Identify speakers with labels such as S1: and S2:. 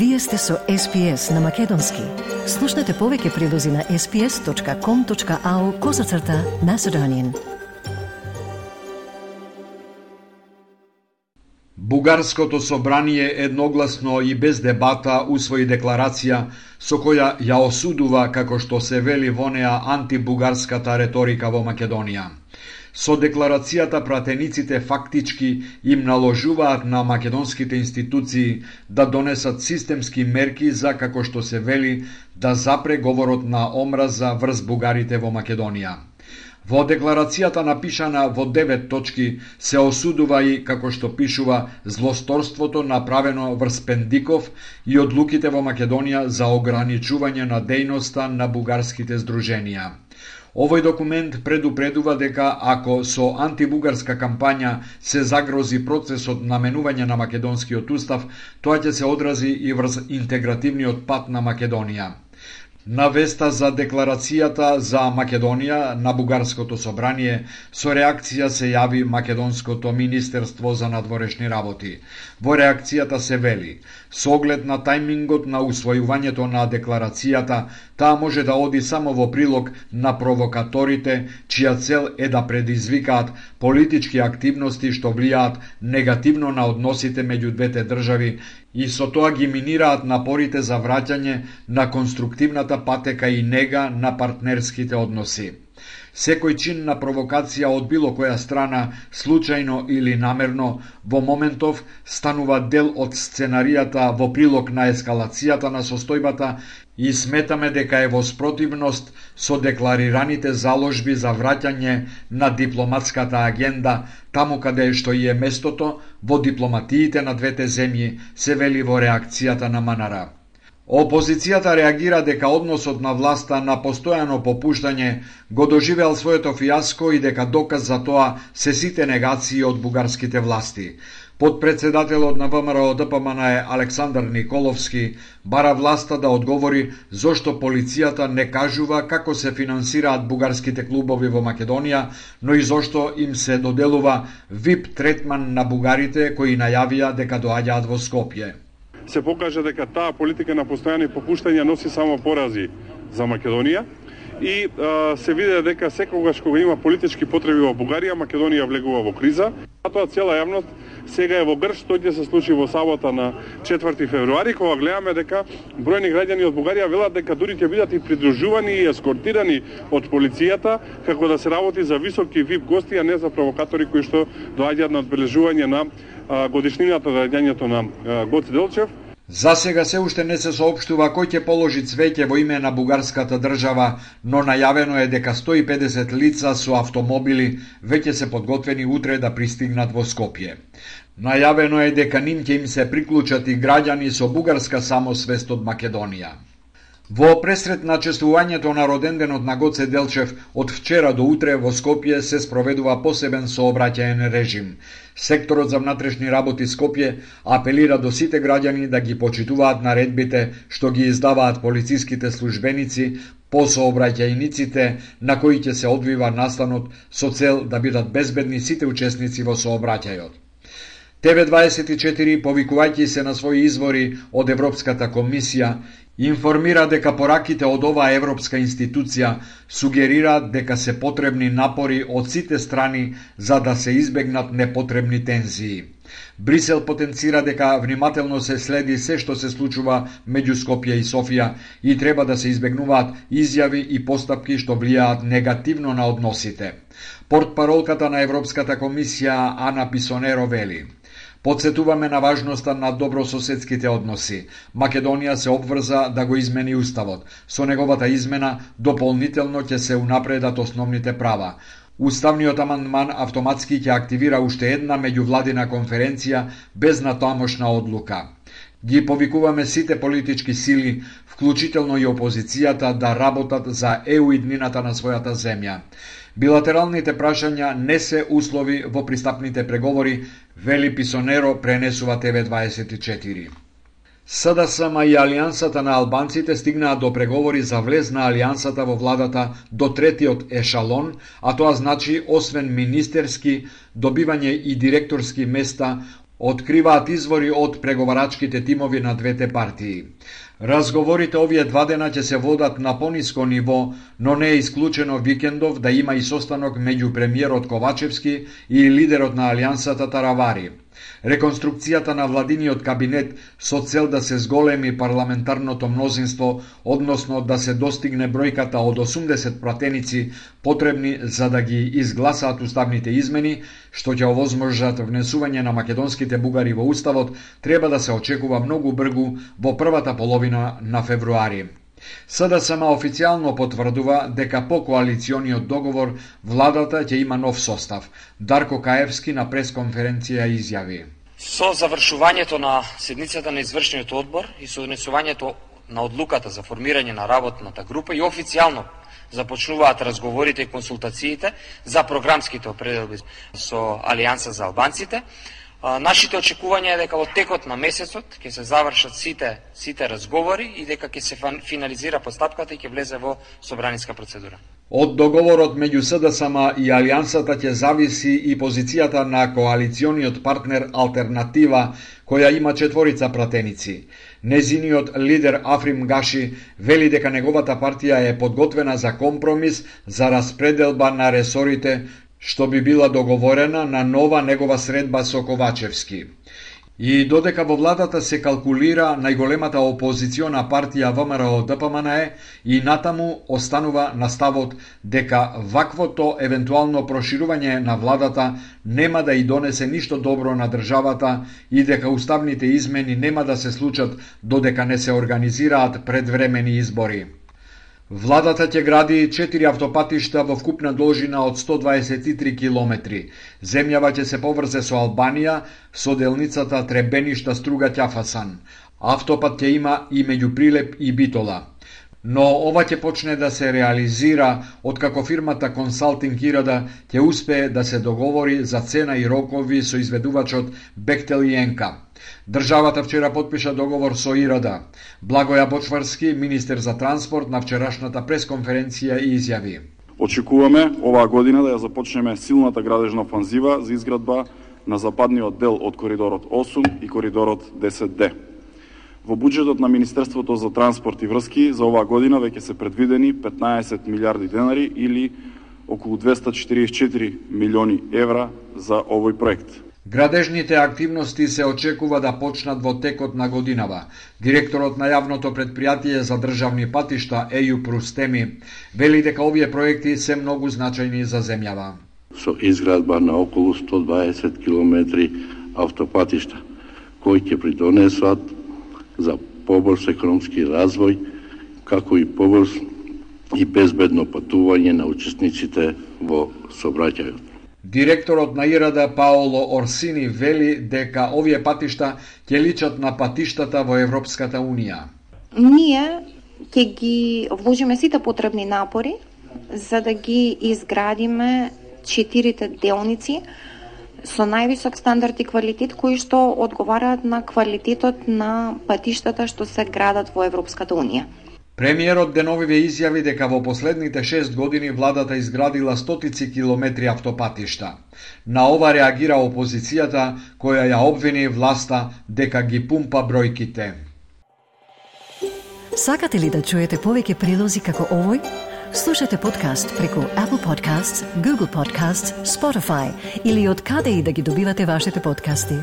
S1: Вие сте со SPS на Македонски. Слушнете повеќе прилози на sps.com.au козацрта на Седонин.
S2: Бугарското собрание едногласно и без дебата усвои декларација со која ја осудува како што се вели во неа антибугарската реторика во Македонија. Со декларацијата пратениците фактички им наложуваат на македонските институции да донесат системски мерки за, како што се вели, да запре говорот на омраза врз бугарите во Македонија. Во декларацијата напишана во девет точки се осудува и, како што пишува, злосторството направено врз Пендиков и одлуките во Македонија за ограничување на дејноста на бугарските здруженија. Овој документ предупредува дека ако со антибугарска кампања се загрози процесот на менување на македонскиот устав, тоа ќе се одрази и врз интегративниот пат на Македонија. На веста за декларацијата за Македонија на Бугарското собрание со реакција се јави Македонското Министерство за надворешни работи. Во реакцијата се вели, со оглед на тајмингот на усвојувањето на декларацијата, таа може да оди само во прилог на провокаторите, чија цел е да предизвикаат политички активности што влијаат негативно на односите меѓу двете држави и со тоа ги минираат напорите за враќање на конструктивната патека и нега на партнерските односи. Секој чин на провокација од било која страна, случајно или намерно, во моментов станува дел од сценаријата во прилог на ескалацијата на состојбата и сметаме дека е во спротивност со декларираните заложби за враќање на дипломатската агенда таму каде што и е местото во дипломатиите на двете земји, се вели во реакцијата на Манара. Опозицијата реагира дека односот на власта на постојано попуштање го доживеал своето фиаско и дека доказ за тоа се сите негации од бугарските власти. Подпредседателот на ВМРО ДПМН е Александар Николовски бара власта да одговори зошто полицијата не кажува како се финансираат бугарските клубови во Македонија, но и зошто им се доделува VIP третман на бугарите кои најавија дека доаѓаат во Скопје
S3: се покажа дека таа политика на постојани попуштања носи само порази за Македонија и а, се виде дека секогаш кога има политички потреби во Бугарија, Македонија влегува во криза. Тоа цела јавност сега е во грш, тој ќе се случи во сабота на 4 февруари, кога гледаме дека бројни граѓани од Бугарија велат дека дури ќе бидат и придружувани и ескортирани од полицијата, како да се работи за високи вип гости, а не за провокатори кои што доаѓаат на одбележување на годишнината на раѓањето на Гоце Делчев.
S2: За сега се уште не се соопштува кој ќе положи цвеќе во име на бугарската држава, но најавено е дека 150 лица со автомобили веќе се подготвени утре да пристигнат во Скопје. Најавено е дека ним ќе им се приклучат и граѓани со бугарска самосвест од Македонија. Во пресред на чествувањето на роденденот на Гоце Делчев од вчера до утре во Скопје се спроведува посебен сообраќаен режим. Секторот за внатрешни работи Скопје апелира до сите граѓани да ги почитуваат наредбите што ги издаваат полициските службеници по сообраќајниците на кои ќе се одвива настанот со цел да бидат безбедни сите учесници во сообраќајот. ТВ24, повикувајќи се на своји извори од Европската комисија, информира дека пораките од оваа европска институција сугерираат дека се потребни напори од сите страни за да се избегнат непотребни тензии. Брисел потенцира дека внимателно се следи се што се случува меѓу Скопје и Софија и треба да се избегнуваат изјави и постапки што влијаат негативно на односите. Портпаролката на Европската комисија Ана Писонеро вели – Подсетуваме на важноста на добрососедските односи. Македонија се обврза да го измени уставот. Со неговата измена дополнително ќе се унапредат основните права. Уставниот амандман автоматски ќе активира уште една меѓувладина конференција без натамошна одлука. Ги повикуваме сите политички сили, вклучително и опозицијата, да работат за еу иднината на својата земја. Билатералните прашања не се услови во пристапните преговори, вели Писонеро пренесува ТВ24. СДСМ и Алијансата на албанците стигнаа до преговори за влез на Алијансата во владата до третиот ешалон, а тоа значи освен министерски, добивање и директорски места откриваат извори од преговарачките тимови на двете партии. Разговорите овие два дена ќе се водат на пониско ниво, но не е исклучено викендов да има и состанок меѓу премиерот Ковачевски и лидерот на Алијансата Таравари. Реконструкцијата на владиниот кабинет со цел да се зголеми парламентарното мнозинство, односно да се достигне бројката од 80 пратеници потребни за да ги изгласаат уставните измени, што ќе овозможат внесување на македонските бугари во уставот, треба да се очекува многу бргу во првата половина на февруари. СДСМ официјално потврдува дека по коалициониот договор владата ќе има нов состав. Дарко Каевски на пресконференција изјави.
S4: Со завршувањето на седницата на извршниот одбор и со донесувањето на одлуката за формирање на работната група и официјално започнуваат разговорите и консултациите за програмските определби со Алијанса за албанците, Нашите очекувања е дека во текот на месецот ќе се завршат сите сите разговори и дека ќе се финализира постапката и ќе влезе во собраниска процедура.
S2: Од договорот меѓу СДСМ и Алијансата ќе зависи и позицијата на коалициониот партнер Алтернатива, која има четворица пратеници. Незиниот лидер Африм Гаши вели дека неговата партија е подготвена за компромис за распределба на ресорите што би била договорена на нова негова средба со Ковачевски. И додека во владата се калкулира најголемата опозициона партија ВМРО ДПМНЕ и натаму останува наставот дека ваквото евентуално проширување на владата нема да и донесе ништо добро на државата и дека уставните измени нема да се случат додека не се организираат предвремени избори. Владата ќе гради 4 автопатишта во вкупна должина од 123 километри. Земјава ќе се поврзе со Албанија со делницата Требеништа Струга Тјафасан. Автопат ќе има и меѓу Прилеп и Битола. Но ова ќе почне да се реализира откако фирмата Консалтинг Ирада ќе успее да се договори за цена и рокови со изведувачот Бектел и Енка. Државата вчера подпиша договор со Ирада. Благоја Бочварски, министер за транспорт, на вчерашната пресконференција и изјави.
S5: Очекуваме оваа година да ја започнеме силната градежна офанзива за изградба на западниот дел од коридорот 8 и коридорот 10D. Во буџетот на Министерството за транспорт и врски за оваа година веќе се предвидени 15 милиарди денари или околу 244 милиони евра за овој проект.
S2: Градежните активности се очекува да почнат во текот на годинава. Директорот на јавното предпријатие за државни патишта Еју Прустеми вели дека овие проекти се многу значајни за земјава.
S6: Со изградба на околу 120 километри автопатишта, кои ќе придонесат за побрз економски развој, како и побрз и безбедно патување на учесниците во собраќајот.
S2: Директорот на Ирада Паоло Орсини вели дека овие патишта ќе личат на патиштата во Европската Унија.
S7: Ние ќе ги вложиме сите потребни напори за да ги изградиме четирите делници со највисок стандард и квалитет кои што одговараат на квалитетот на патиштата што се градат во Европската Унија.
S2: Премиерот деновиве изјави дека во последните 6 години владата изградила стотици километри автопатишта. На ова реагира опозицијата која ја обвини власта дека ги пумпа бројките.
S1: Сакате ли да чуете повеќе прилози како овој? Слушате подкаст преку Apple Podcasts, Google Podcasts, Spotify или од каде и да ги добивате вашите подкасти.